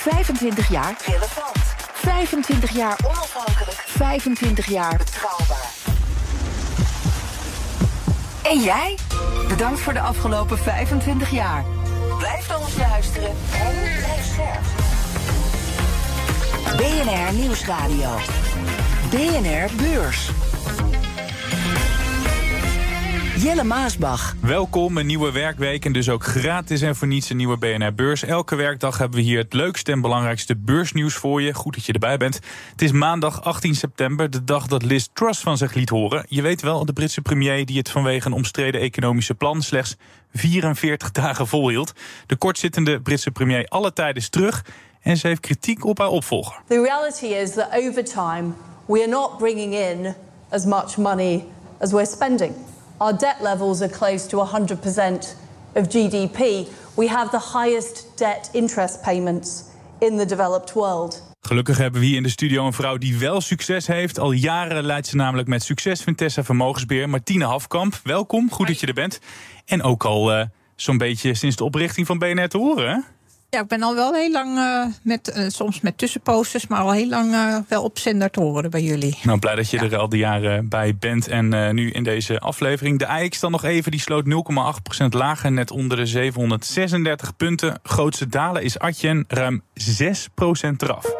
25 jaar relevant. 25 jaar onafhankelijk. 25 jaar betrouwbaar. En jij? Bedankt voor de afgelopen 25 jaar. Blijf naar ons luisteren en blijf scherp. BNR Nieuwsradio. BNR Beurs. Jelle Maasbach. Welkom, een nieuwe werkweek en dus ook gratis en voor niets een nieuwe BNR Beurs. Elke werkdag hebben we hier het leukste en belangrijkste beursnieuws voor je. Goed dat je erbij bent. Het is maandag 18 september, de dag dat Liz Truss van zich liet horen. Je weet wel, de Britse premier die het vanwege een omstreden economische plan slechts 44 dagen volhield. De kortzittende Britse premier alle tijden is terug en ze heeft kritiek op haar opvolger. The reality is that over time we are not bringing in as much money as we're spending. Our debt levels are close to 100% of GDP. We have the highest debt interest payments in the developed world. Gelukkig hebben we hier in de studio een vrouw die wel succes heeft. Al jaren leidt ze namelijk met succes Vintessa Vermogensbeheer. Martine Hafkamp, welkom. Goed dat je er bent. En ook al uh, zo'n beetje sinds de oprichting van BNR te horen, hè? Ja, ik ben al wel heel lang, uh, met, uh, soms met tussenposters, maar al heel lang uh, wel op zender te horen bij jullie. Nou, blij dat je ja. er al die jaren bij bent. En nu in deze aflevering. De AX dan nog even, die sloot 0,8% lager, net onder de 736 punten. Grootste dalen is Atjen, ruim 6% eraf.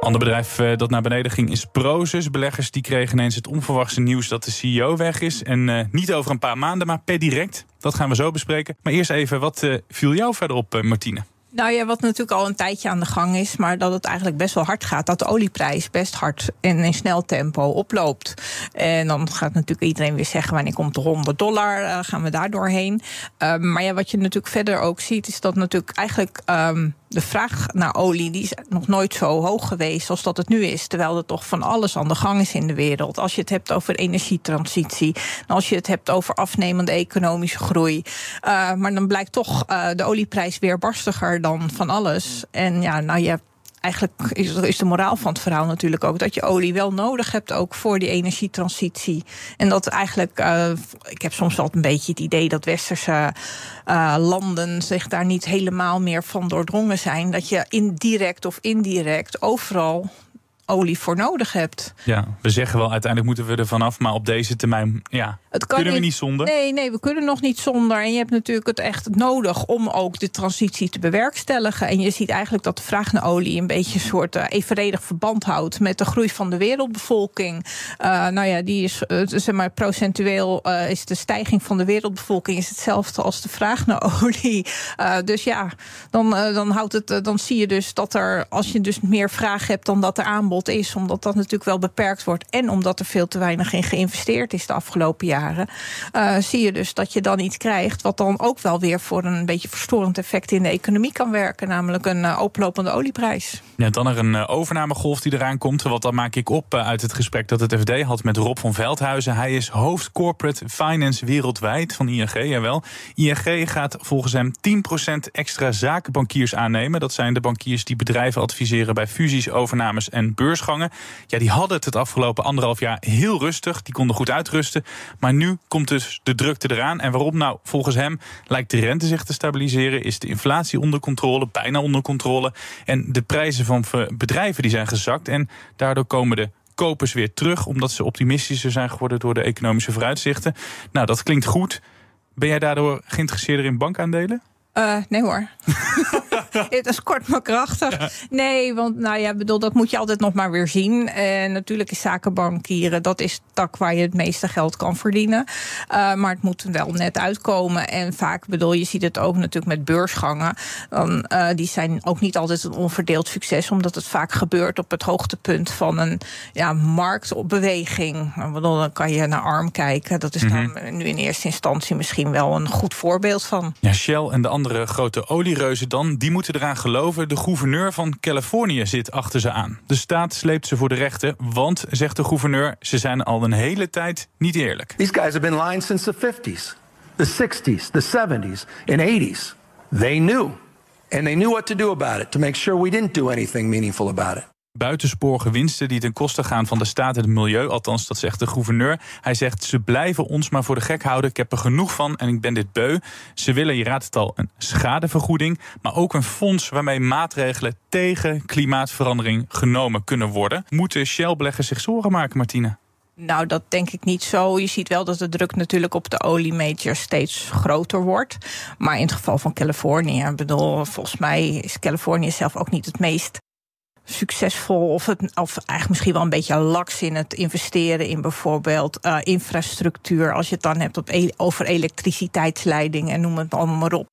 Ander bedrijf dat naar beneden ging is Prozus. Beleggers die kregen ineens het onverwachte nieuws dat de CEO weg is. En uh, niet over een paar maanden, maar per direct. Dat gaan we zo bespreken. Maar eerst even, wat uh, viel jou verder op, Martine? Nou ja, wat natuurlijk al een tijdje aan de gang is, maar dat het eigenlijk best wel hard gaat. Dat de olieprijs best hard en in snel tempo oploopt. En dan gaat natuurlijk iedereen weer zeggen: wanneer komt de 100 dollar? Gaan we daar doorheen? Um, maar ja, wat je natuurlijk verder ook ziet, is dat natuurlijk eigenlijk. Um, de vraag naar olie die is nog nooit zo hoog geweest als dat het nu is. Terwijl er toch van alles aan de gang is in de wereld. Als je het hebt over energietransitie. Als je het hebt over afnemende economische groei. Uh, maar dan blijkt toch uh, de olieprijs weer barstiger dan van alles. En ja, nou je hebt eigenlijk is, de moraal van het verhaal natuurlijk ook dat je olie wel nodig hebt ook voor die energietransitie. En dat eigenlijk, uh, ik heb soms wel een beetje het idee dat westerse uh, landen zich daar niet helemaal meer van doordrongen zijn. Dat je indirect of indirect overal olie voor nodig hebt. Ja, we zeggen wel uiteindelijk moeten we er vanaf, maar op deze termijn ja, het kunnen we niet, zonder. Nee, nee, we kunnen nog niet zonder. En je hebt natuurlijk het echt nodig om ook de transitie te bewerkstelligen. En je ziet eigenlijk dat de vraag naar olie een beetje een soort uh, evenredig verband houdt met de groei van de wereldbevolking. Uh, nou ja, die is uh, zeg maar procentueel is de stijging van de wereldbevolking is hetzelfde als de vraag naar olie. dus ja, dan, dan houdt het, dan zie je dus dat er als je dus meer vraag hebt dan dat er aanbod is, omdat dat natuurlijk wel beperkt wordt en omdat er veel te weinig in geïnvesteerd is de afgelopen jaren, uh, zie je dus dat je dan iets krijgt wat dan ook wel weer voor een beetje verstorend effect in de economie kan werken, namelijk een uh, oplopende olieprijs. Ja, dan er een uh, overnamegolf die eraan komt, want dan maak ik op uit het gesprek dat het FD had met Rob van Veldhuizen. Hij is hoofd corporate finance wereldwijd van ING, jawel. ING gaat volgens hem 10% extra zakenbankiers aannemen. Dat zijn de bankiers die bedrijven adviseren bij fusies, overnames en beursgangen. Ja, die hadden het het afgelopen anderhalf jaar heel rustig. Die konden goed uitrusten. Maar nu komt dus de drukte eraan. En waarom? Nou, volgens hem lijkt de rente zich te stabiliseren. Is de inflatie onder controle, bijna onder controle. En de prijzen van bedrijven die zijn gezakt. En daardoor komen de kopers weer terug. Omdat ze optimistischer zijn geworden door de economische vooruitzichten. Nou, dat klinkt goed. Ben jij daardoor geïnteresseerder in bankaandelen? Uh, nee hoor. Het is kort maar krachtig. Nee, want nou ja, bedoel, dat moet je altijd nog maar weer zien. En natuurlijk is zakenbankieren, dat is de tak waar je het meeste geld kan verdienen. Uh, maar het moet wel net uitkomen. En vaak, bedoel, je ziet het ook natuurlijk met beursgangen. Dan, uh, die zijn ook niet altijd een onverdeeld succes, omdat het vaak gebeurt op het hoogtepunt van een ja, marktbeweging. Bedoel, dan kan je naar ARM kijken. Dat is mm -hmm. dan nu in eerste instantie misschien wel een goed voorbeeld van. Ja, Shell en de andere andere grote oliereuzen dan. Die moeten eraan geloven. De gouverneur van Californië zit achter ze aan. De staat sleept ze voor de rechter, want, zegt de gouverneur... ze zijn al een hele tijd niet eerlijk. These guys have been lying since the 50s, the 60s, the 70s, and 80s. They knew. And they knew what to do about it to make sure we didn't do anything meaningful about it buitensporige winsten die ten koste gaan van de staat en het milieu. Althans, dat zegt de gouverneur. Hij zegt, ze blijven ons maar voor de gek houden. Ik heb er genoeg van en ik ben dit beu. Ze willen, je raadt het al, een schadevergoeding. Maar ook een fonds waarmee maatregelen tegen klimaatverandering genomen kunnen worden. Moeten Shell-beleggers zich zorgen maken, Martine? Nou, dat denk ik niet zo. Je ziet wel dat de druk natuurlijk op de oliemajors steeds groter wordt. Maar in het geval van Californië, bedoel, volgens mij is Californië zelf ook niet het meest succesvol of, het, of eigenlijk misschien wel een beetje laks in het investeren in bijvoorbeeld uh, infrastructuur. Als je het dan hebt op e over elektriciteitsleiding en noem het allemaal maar op.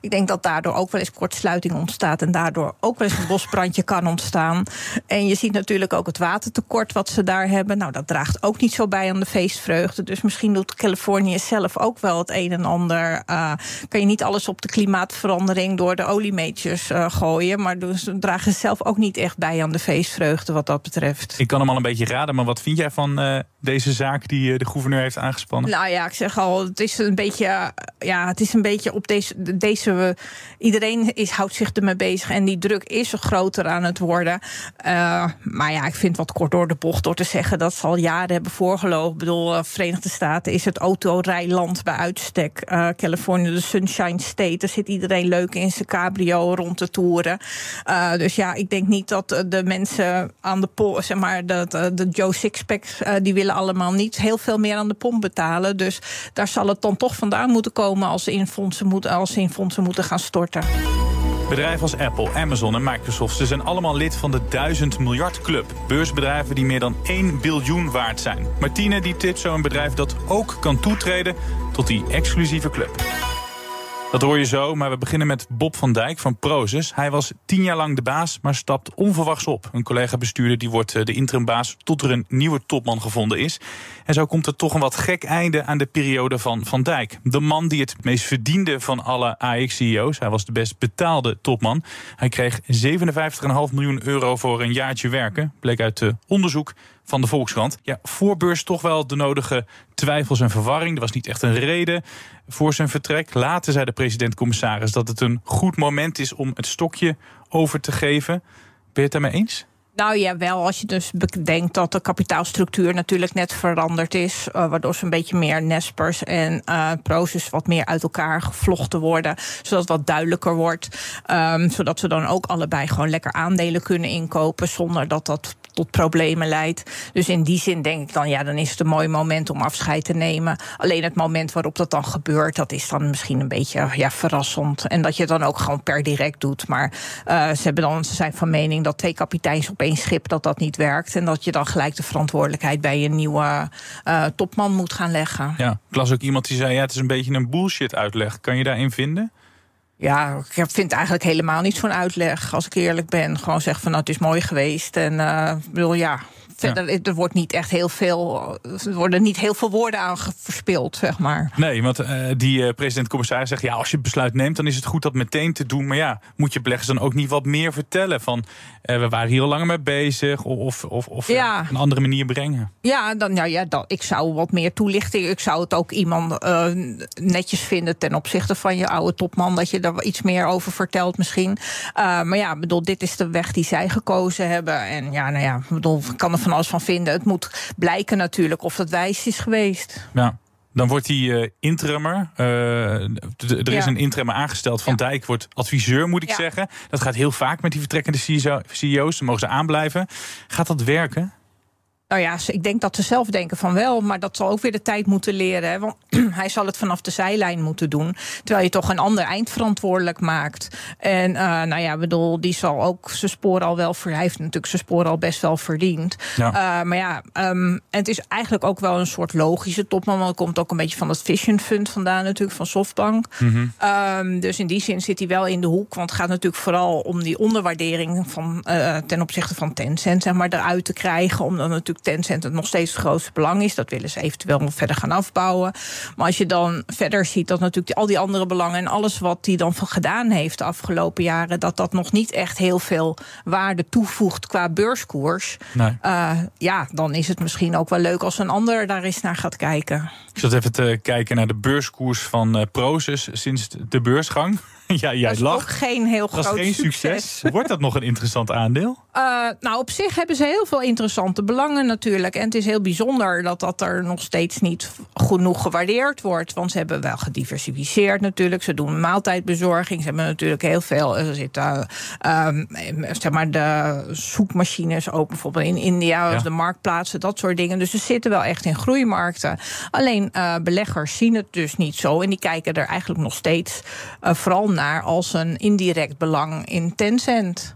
Ik denk dat daardoor ook wel eens kortsluiting ontstaat en daardoor ook wel eens een bosbrandje kan ontstaan. En je ziet natuurlijk ook het watertekort wat ze daar hebben. Nou, dat draagt ook niet zo bij aan de feestvreugde. Dus misschien doet Californië zelf ook wel het een en ander. Uh, kan je niet alles op de klimaatverandering door de oliemajors uh, gooien. Maar dus dragen zelf ook niet echt bij aan de feestvreugde wat dat betreft. Ik kan hem al een beetje raden, maar wat vind jij van uh, deze zaak die de gouverneur heeft aangespannen? Nou ja, ik zeg al, het is een beetje, ja, het is een beetje op deze, deze iedereen is, houdt zich ermee bezig en die druk is groter aan het worden. Uh, maar ja, ik vind wat kort door de bocht door te zeggen dat ze al jaren hebben voorgelopen. Ik bedoel, uh, Verenigde Staten is het autorijland bij uitstek. Uh, Californië, de Sunshine State. Daar zit iedereen leuk in zijn cabrio rond te toeren. dus ja, ik denk niet dat de mensen aan de pomp, zeg maar, de, de Joe Sixpack, die willen allemaal niet heel veel meer aan de pomp betalen. Dus daar zal het dan toch vandaan moeten komen als ze in fondsen moeten, als in fondsen moeten gaan storten. Bedrijven als Apple, Amazon en Microsoft ze zijn allemaal lid van de 1000 miljard club. Beursbedrijven die meer dan 1 biljoen waard zijn. Martine die tipt zo een bedrijf dat ook kan toetreden tot die exclusieve club. Dat hoor je zo, maar we beginnen met Bob van Dijk van Prozus. Hij was tien jaar lang de baas, maar stapt onverwachts op. Een collega-bestuurder die wordt eh, de interimbaas tot er een nieuwe topman gevonden is. En zo komt er toch een wat gek einde aan de periode van Van Dijk. De man die het meest verdiende van alle AX-CEO's. Hij was de best betaalde topman. Hij kreeg 57,5 miljoen euro voor een jaartje werken. Bleek uit uh, onderzoek van de Volkskrant. Ja, voorbeurs toch wel de nodige twijfels en verwarring. Er was niet echt een reden voor zijn vertrek. Later zei de president-commissaris dat het een goed moment is om het stokje over te geven. Ben je het daarmee eens? Nou ja, wel als je dus bedenkt dat de kapitaalstructuur natuurlijk net veranderd is. Uh, waardoor ze een beetje meer nespers en uh, proces wat meer uit elkaar gevlochten worden. Zodat het wat duidelijker wordt. Um, zodat ze dan ook allebei gewoon lekker aandelen kunnen inkopen. Zonder dat dat tot problemen leidt. Dus in die zin denk ik dan, ja, dan is het een mooi moment om afscheid te nemen. Alleen het moment waarop dat dan gebeurt, dat is dan misschien een beetje ja, verrassend. En dat je het dan ook gewoon per direct doet. Maar uh, ze, hebben dan, ze zijn van mening dat twee kapiteins op één schip dat dat niet werkt. En dat je dan gelijk de verantwoordelijkheid bij een nieuwe uh, topman moet gaan leggen. Ja, ik las ook iemand die zei, ja, het is een beetje een bullshit uitleg. Kan je daarin vinden? Ja, ik vind eigenlijk helemaal niet zo'n uitleg, als ik eerlijk ben. Gewoon zeggen van nou, het is mooi geweest. En uh, bedoel, ja, verder, er wordt niet echt heel veel, er worden niet heel veel woorden aan verspild, zeg maar. Nee, want uh, die uh, president-commissaris zegt, ja, als je besluit neemt, dan is het goed dat meteen te doen. Maar ja, moet je beleggers dan ook niet wat meer vertellen van, uh, we waren hier al langer mee bezig, of, of, of ja. een andere manier brengen? Ja, dan, nou ja, dan, ik zou wat meer toelichting, ik zou het ook iemand netjes vinden ten opzichte van je oude topman, dat je daar iets meer over vertelt misschien. maar ja, bedoel, dit is de weg die zij gekozen hebben. En ja, nou ja, bedoel, kan er van alles van vinden. Het moet blijken natuurlijk of dat wijs is geweest. Ja. Dan wordt die uh, interimmer. Uh, er is een interimmer aangesteld. Van ja. Dijk wordt adviseur, moet ik ja. zeggen. Dat gaat heel vaak met die vertrekkende CEO's. Dan mogen ze aanblijven. Gaat dat werken? Nou ja, ik denk dat ze zelf denken van wel, maar dat zal ook weer de tijd moeten leren. Hè? Want hij zal het vanaf de zijlijn moeten doen. Terwijl je toch een ander eindverantwoordelijk maakt. En uh, nou ja, bedoel, die zal ook zijn sporen al wel Hij heeft natuurlijk zijn sporen al best wel verdiend. Ja. Uh, maar ja, um, en het is eigenlijk ook wel een soort logische topman. Want het komt ook een beetje van het Vision Fund vandaan, natuurlijk, van Softbank. Mm -hmm. um, dus in die zin zit hij wel in de hoek. Want het gaat natuurlijk vooral om die onderwaardering van, uh, ten opzichte van Tencent, zeg maar, eruit te krijgen. Om dan natuurlijk Tencent het nog steeds het grootste belang is. Dat willen ze eventueel verder gaan afbouwen. Maar als je dan verder ziet dat natuurlijk al die andere belangen en alles wat hij dan gedaan heeft de afgelopen jaren, dat dat nog niet echt heel veel waarde toevoegt qua beurskoers. Nee. Uh, ja, dan is het misschien ook wel leuk als een ander daar eens naar gaat kijken. Ik zat even te kijken naar de beurskoers van uh, Proces sinds de beursgang. ja, jij dat is lacht. ook geen heel Dat groot is geen succes. Wordt dat nog een interessant aandeel? Uh, nou, op zich hebben ze heel veel interessante belangen natuurlijk. En het is heel bijzonder dat dat er nog steeds niet genoeg gewaardeerd wordt. Want ze hebben wel gediversificeerd natuurlijk. Ze doen maaltijdbezorging. Ze hebben natuurlijk heel veel. Er zitten uh, zeg maar de zoekmachines ook bijvoorbeeld in India. Ja. Of de marktplaatsen, dat soort dingen. Dus ze zitten wel echt in groeimarkten. Alleen uh, beleggers zien het dus niet zo. En die kijken er eigenlijk nog steeds vooral naar als een indirect belang in Tencent.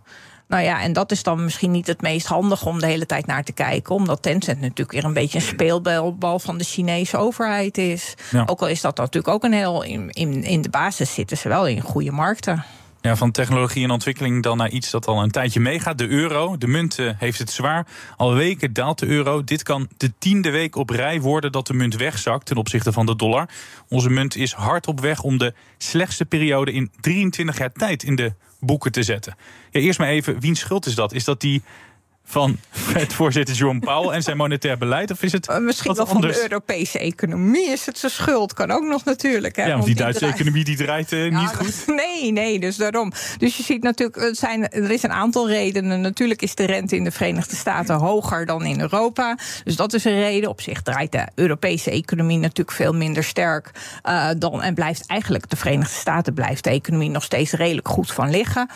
Nou ja, en dat is dan misschien niet het meest handig om de hele tijd naar te kijken. Omdat Tencent natuurlijk weer een beetje een speelbal van de Chinese overheid is. Ja. Ook al is dat natuurlijk ook een heel. In, in, in de basis zitten ze wel in goede markten. Ja, van technologie en ontwikkeling dan naar iets dat al een tijdje meegaat. De euro. De munt heeft het zwaar. Al weken daalt de euro. Dit kan de tiende week op rij worden dat de munt wegzakt ten opzichte van de dollar. Onze munt is hard op weg om de slechtste periode in 23 jaar tijd in de boeken te zetten. Ja, eerst maar even, wiens schuld is dat? Is dat die van het voorzitter Jerome Powell en zijn monetair beleid? Of is het Uh, misschien wat wel van anders? de Europese economie is het zijn schuld. Kan ook nog natuurlijk. Hè, Ja, want die die Duitse draait- economie die draait eh, Ja, niet goed. Nee, nee, dus daarom. Dus je ziet natuurlijk, het zijn, er is een aantal redenen. Natuurlijk is de rente in de Verenigde Staten hoger dan in Europa. Dus dat is een reden. Op zich draait de Europese economie natuurlijk veel minder sterk uh, dan. En blijft eigenlijk, de Verenigde Staten blijft de economie nog steeds redelijk goed van liggen.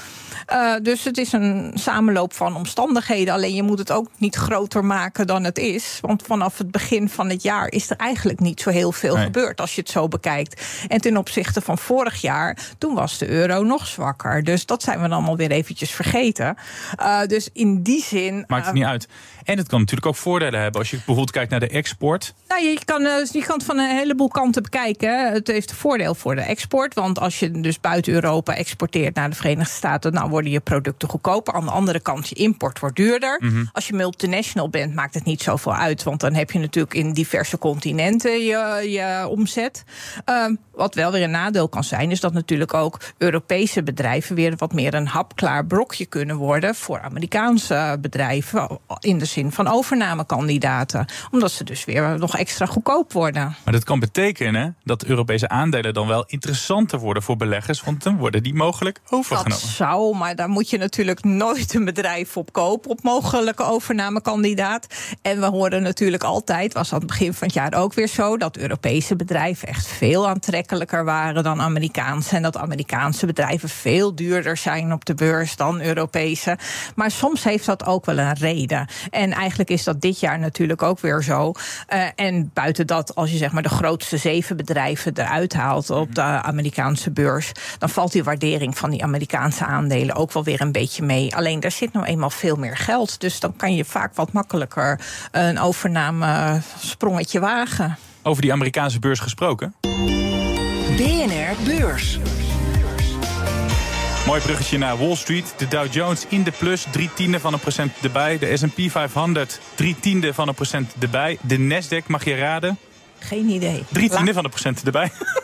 Dus het is een samenloop van omstandigheden. Alleen je moet het ook niet groter maken dan het is. Want vanaf het begin van het jaar is er eigenlijk niet zo heel veel Nee. gebeurd als je het zo bekijkt. En ten opzichte van vorig jaar, toen was de euro nog zwakker. Dus dat zijn we dan allemaal weer eventjes vergeten. Uh, dus in die zin. Maakt het uh, niet uit. En het kan natuurlijk ook voordelen hebben. Als je bijvoorbeeld kijkt naar de export. Nou, je kan, eh, je kan het van een heleboel kanten bekijken. Het heeft een voordeel voor de export. Want als je dus buiten Europa exporteert naar de Verenigde Staten, dan worden je producten goedkoper. Aan de andere kant, je import wordt duurder. Als je multinational bent, maakt het niet zoveel uit. Want dan heb je natuurlijk in diverse continenten je, je omzet. Ehm, wat wel weer een nadeel kan zijn, is dat natuurlijk ook Europese bedrijven weer wat meer een hapklaar brokje kunnen worden voor Amerikaanse bedrijven. In de van overnamekandidaten. Omdat ze dus weer nog extra goedkoop worden. Maar dat kan betekenen dat Europese aandelen dan wel interessanter worden voor beleggers. Want dan worden die mogelijk Dat overgenomen. zou, maar daar moet je natuurlijk nooit een bedrijf op kopen, op mogelijke overnamekandidaat. En we horen natuurlijk altijd, was aan het begin van het jaar ook weer zo, dat Europese bedrijven echt veel aantrekkelijker waren dan Amerikaanse. En dat Amerikaanse bedrijven veel duurder zijn op de beurs dan Europese. Maar soms heeft dat ook wel een reden. En eigenlijk is dat dit jaar natuurlijk ook weer zo. Uh, en buiten dat, als je zeg maar de grootste zeven bedrijven eruit haalt op de Amerikaanse beurs, dan valt die waardering van die Amerikaanse aandelen ook wel weer een beetje mee. Alleen daar zit nou eenmaal veel meer geld. Dus dan kan je vaak wat makkelijker een overname sprongetje wagen. Over die Amerikaanse beurs gesproken. BNR Beurs. Mooi bruggetje naar Wall Street. De Dow Jones in de plus, drie tiende van een procent erbij. De S&P 500, drie tiende van een procent erbij. De Nasdaq, mag je raden? Geen idee. Drie tiende van een procent erbij.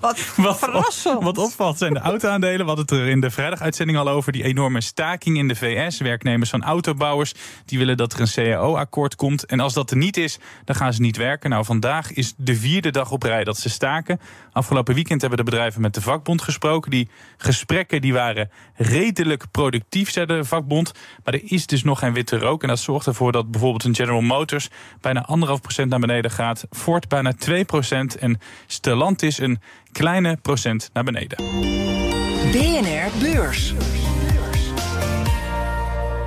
Wat, Wat, verrassend. wat opvalt zijn de auto-aandelen. We hadden het er in de vrijdaguitzending al over. Die enorme staking in de VS. Werknemers van autobouwers die willen dat er een CAO-akkoord komt. En als dat er niet is, dan gaan ze niet werken. Nou, vandaag is de vierde dag op rij dat ze staken. Afgelopen weekend hebben de bedrijven met de vakbond gesproken. Die gesprekken die waren redelijk productief, zei de vakbond. Maar er is dus nog geen witte rook. En dat zorgt ervoor dat bijvoorbeeld een General Motors bijna anderhalf procent naar beneden gaat. Ford bijna 2 procent. En Stellantis een kleine procent naar beneden. BNR Beurs.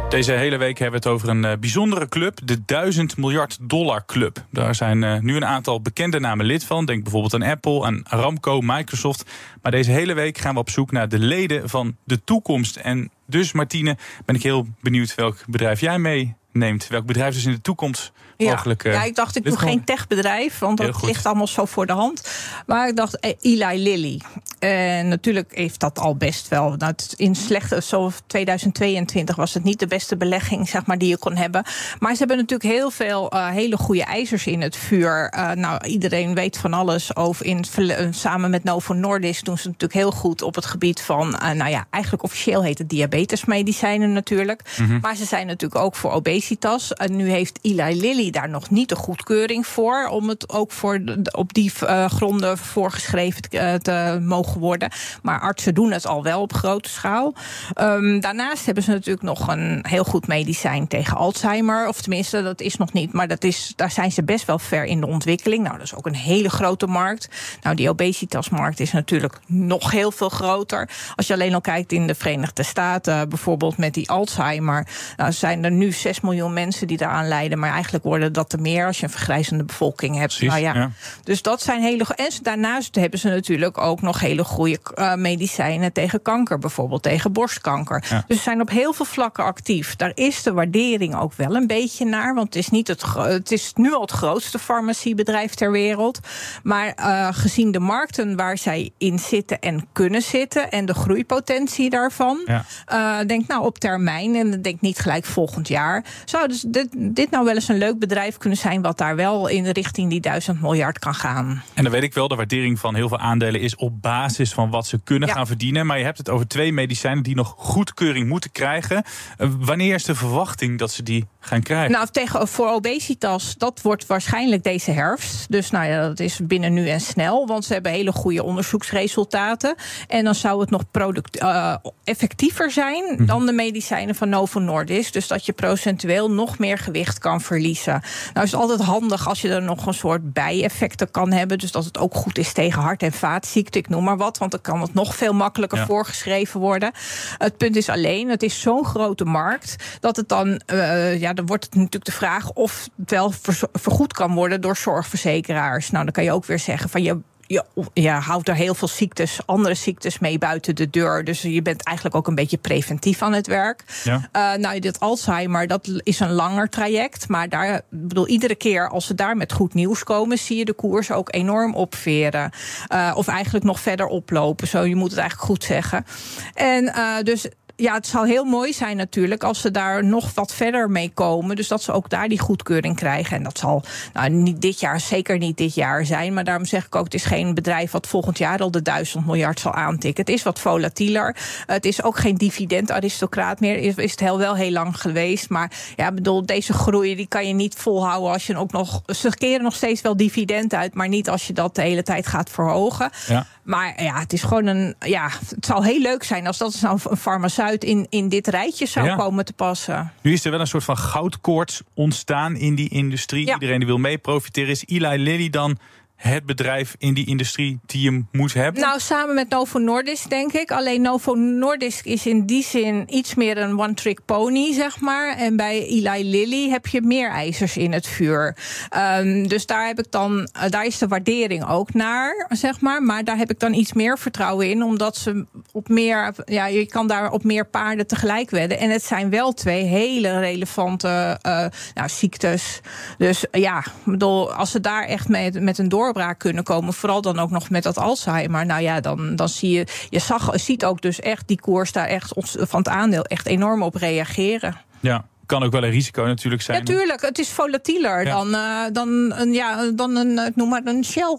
Deze hele week hebben we het over een uh, bijzondere club, de 1000 miljard dollar club. Daar zijn uh, nu een aantal bekende namen lid van. Denk bijvoorbeeld aan Apple, aan Aramco, Microsoft. Maar deze hele week gaan we op zoek naar de leden van de toekomst. En dus, Martine, ben ik heel benieuwd welk bedrijf jij mee neemt. Welk bedrijf dus in de toekomst. Mogelijk... eh, ja, ik dacht, ik doe geen techbedrijf, want dat ligt allemaal zo voor de hand. Maar ik dacht, eh, Eli Lilly. En natuurlijk heeft dat al best wel. Nou, in slechte, zo 2022 was het niet de beste belegging, zeg maar, die je kon hebben. Maar ze hebben natuurlijk heel veel eh, hele goede ijzers in het vuur. Eh, nou, iedereen weet van alles over. In eh, samen met Novo Nordisk doen ze natuurlijk heel goed op het gebied van, eh, nou ja, eigenlijk officieel heet het diabetesmedicijnen natuurlijk. Maar ze zijn natuurlijk ook voor obesitas. En nu heeft Eli Lilly daar nog niet de goedkeuring voor. Om het ook voor op die eh, gronden voorgeschreven te, eh, te mogen worden. Maar artsen doen het al wel op grote schaal. Ehm, daarnaast hebben ze natuurlijk nog een heel goed medicijn tegen Alzheimer. Of tenminste, dat is nog niet. Maar dat is, daar zijn ze best wel ver in de ontwikkeling. Nou, dat is ook een hele grote markt. Nou, die obesitasmarkt is natuurlijk nog heel veel groter. Als je alleen al kijkt in de Verenigde Staten, bijvoorbeeld met die Alzheimer. Nou, zijn er nu 6 miljoen mensen die daaraan lijden. Maar eigenlijk worden dat er meer als je een vergrijzende bevolking hebt. Precies, nou ja. ja. Dus dat zijn hele. En daarnaast hebben ze natuurlijk ook nog hele goede eh, medicijnen tegen kanker, bijvoorbeeld tegen borstkanker. Ja. Dus ze zijn op heel veel vlakken actief. Daar is de waardering ook wel een beetje naar. Want het is, niet het, het is nu al het grootste farmaciebedrijf ter wereld. Maar eh, gezien de markten waar zij in zitten en kunnen zitten. en de groeipotentie daarvan. Ja. eh, denk nou op termijn. En denk niet gelijk volgend jaar. Zou dus dit, dit nou wel eens een leuk bedrijf kunnen zijn. wat daar wel in de richting die duizend miljard kan gaan? En dan weet ik wel, de waardering van heel veel aandelen is op basis van wat ze kunnen Ja. gaan verdienen. Maar je hebt het over twee medicijnen die nog goedkeuring moeten krijgen. Eh, wanneer is de verwachting dat ze die gaan krijgen? Nou, tegen, voor obesitas, dat wordt waarschijnlijk deze herfst. Dus nou ja, dat is binnen nu en snel. Want ze hebben hele goede onderzoeksresultaten. En dan zou het nog product, eh, effectiever zijn dan de medicijnen van Novo Nordisk. Dus dat je procentueel nog meer gewicht kan verliezen. Nou is het altijd handig als je er nog een soort bijeffecten kan hebben. Dus dat het ook goed is tegen hart- en vaatziekten, ik noem maar wat. Want dan kan het nog veel makkelijker Ja. voorgeschreven worden. Het punt is alleen, het is zo'n grote markt... dat het dan, eh, ja, dan wordt het natuurlijk de vraag... of het wel ver- vergoed kan worden door zorgverzekeraars. Nou, dan kan je ook weer zeggen van... je je, je houdt er heel veel ziektes, andere ziektes mee buiten de deur. Dus je bent eigenlijk ook een beetje preventief aan het werk. Ja. Eh, nou, dit Alzheimer, dat is een langer traject. Maar daar, bedoel, iedere keer als ze daar met goed nieuws komen, zie je de koers ook enorm opveren. Eh, of eigenlijk nog verder oplopen. Zo, je moet het eigenlijk goed zeggen. En eh, dus. Ja, het zou heel mooi zijn natuurlijk als ze daar nog wat verder mee komen. Dus dat ze ook daar die goedkeuring krijgen. En dat zal nou, niet dit jaar, zeker niet dit jaar zijn. Maar daarom zeg ik ook, het is geen bedrijf wat volgend jaar al de duizend miljard zal aantikken. Het is wat volatieler. Het is ook geen dividendaristocraat meer. Is, is het heel, wel heel lang geweest. Maar ja, bedoel, deze groei die kan je niet volhouden als je ook nog. Ze keren nog steeds wel dividend uit, maar niet als je dat de hele tijd gaat verhogen. Ja. Maar ja, het is gewoon een. Ja, het zou heel leuk zijn als dat nou een farmaceut in, in dit rijtje zou Ja. komen te passen. Nu is er wel een soort van goudkoorts ontstaan in die industrie. Iedereen die wil mee profiteren. Is Eli Lilly dan het bedrijf in die industrie die je moet hebben? Nou, samen met Novo Nordisk, denk ik. Alleen Novo Nordisk is in die zin iets meer een one-trick pony, zeg maar. En bij Eli Lilly heb je meer ijzers in het vuur. Ehm, dus daar heb ik dan, eh, daar is de waardering ook naar, zeg maar. Maar daar heb ik dan iets meer vertrouwen in, omdat ze op meer, ja, je kan daar op meer paarden tegelijk wedden. En het zijn wel twee hele relevante eh, nou, ziektes. Dus ja, bedoel, als ze daar echt met, met een doorbraak kunnen komen, vooral dan ook nog met dat Alzheimer, nou ja, dan, dan zie je, je zag, ziet ook dus echt die koers daar echt van het aandeel echt enorm op reageren. Ja, kan ook wel een risico natuurlijk zijn. Natuurlijk, het is volatieler Ja. dan, eh, dan, een, ja, dan een, eh, noem maar een Shell.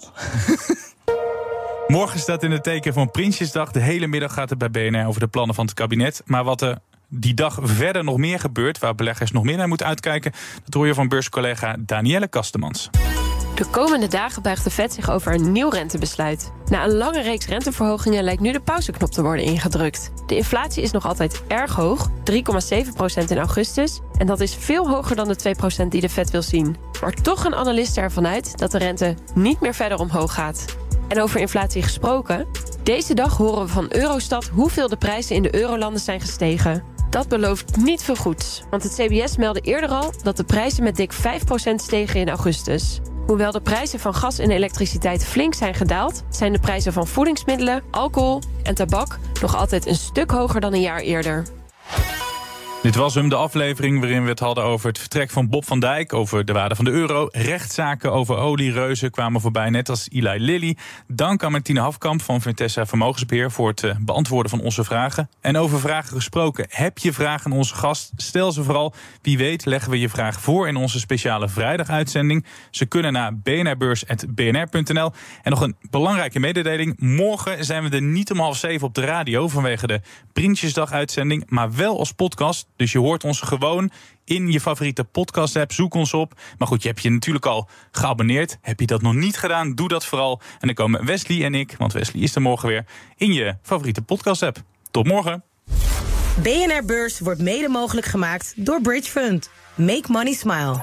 Morgen staat in het teken van Prinsjesdag. De hele middag gaat het bij BNR over de plannen van het kabinet. Maar wat er die dag verder nog meer gebeurt, waar beleggers nog meer naar moeten uitkijken, dat hoor je van beurscollega Danielle Kastemans. De komende dagen buigt de Fed zich over een nieuw rentebesluit. Na een lange reeks renteverhogingen lijkt nu de pauzeknop te worden ingedrukt. De inflatie is nog altijd erg hoog, 3,7% in augustus. En dat is veel hoger dan de 2% die de Fed wil zien. Maar toch gaan analisten ervan uit dat de rente niet meer verder omhoog gaat. En over inflatie gesproken, deze dag horen we van Eurostat hoeveel de prijzen in de eurolanden zijn gestegen. Dat belooft niet veel goeds, want het CBS meldde eerder al dat de prijzen met dik 5% stegen in augustus. Hoewel de prijzen van gas en elektriciteit flink zijn gedaald, zijn de prijzen van voedingsmiddelen, alcohol en tabak nog altijd een stuk hoger dan een jaar eerder. Dit was hem, de aflevering waarin we het hadden over het vertrek van Bob van Dijk, over de waarde van de euro. Rechtszaken over oliereuzen kwamen voorbij, net als Eli Lilly. Dank aan Martine Hafkamp van Vintessa Vermogensbeheer voor het eh, beantwoorden van onze vragen. En over vragen gesproken, heb je vragen aan onze gast? Stel ze vooral. Wie weet leggen we je vraag voor in onze speciale vrijdaguitzending. Ze kunnen naar bnrbeurs.bnr.nl. En nog een belangrijke mededeling. Morgen zijn we er niet om half zeven op de radio vanwege de Prinsjesdag-uitzending, maar wel als podcast. Dus je hoort ons gewoon in je favoriete podcast-app. Zoek ons op. Maar goed, je hebt je natuurlijk al geabonneerd. Heb je dat nog niet gedaan? Doe dat vooral. En dan komen Wesley en ik, want Wesley is er morgen weer, in je favoriete podcast-app. Tot morgen. BNR Beurs wordt mede mogelijk gemaakt door Bridge Fund. Make money smile.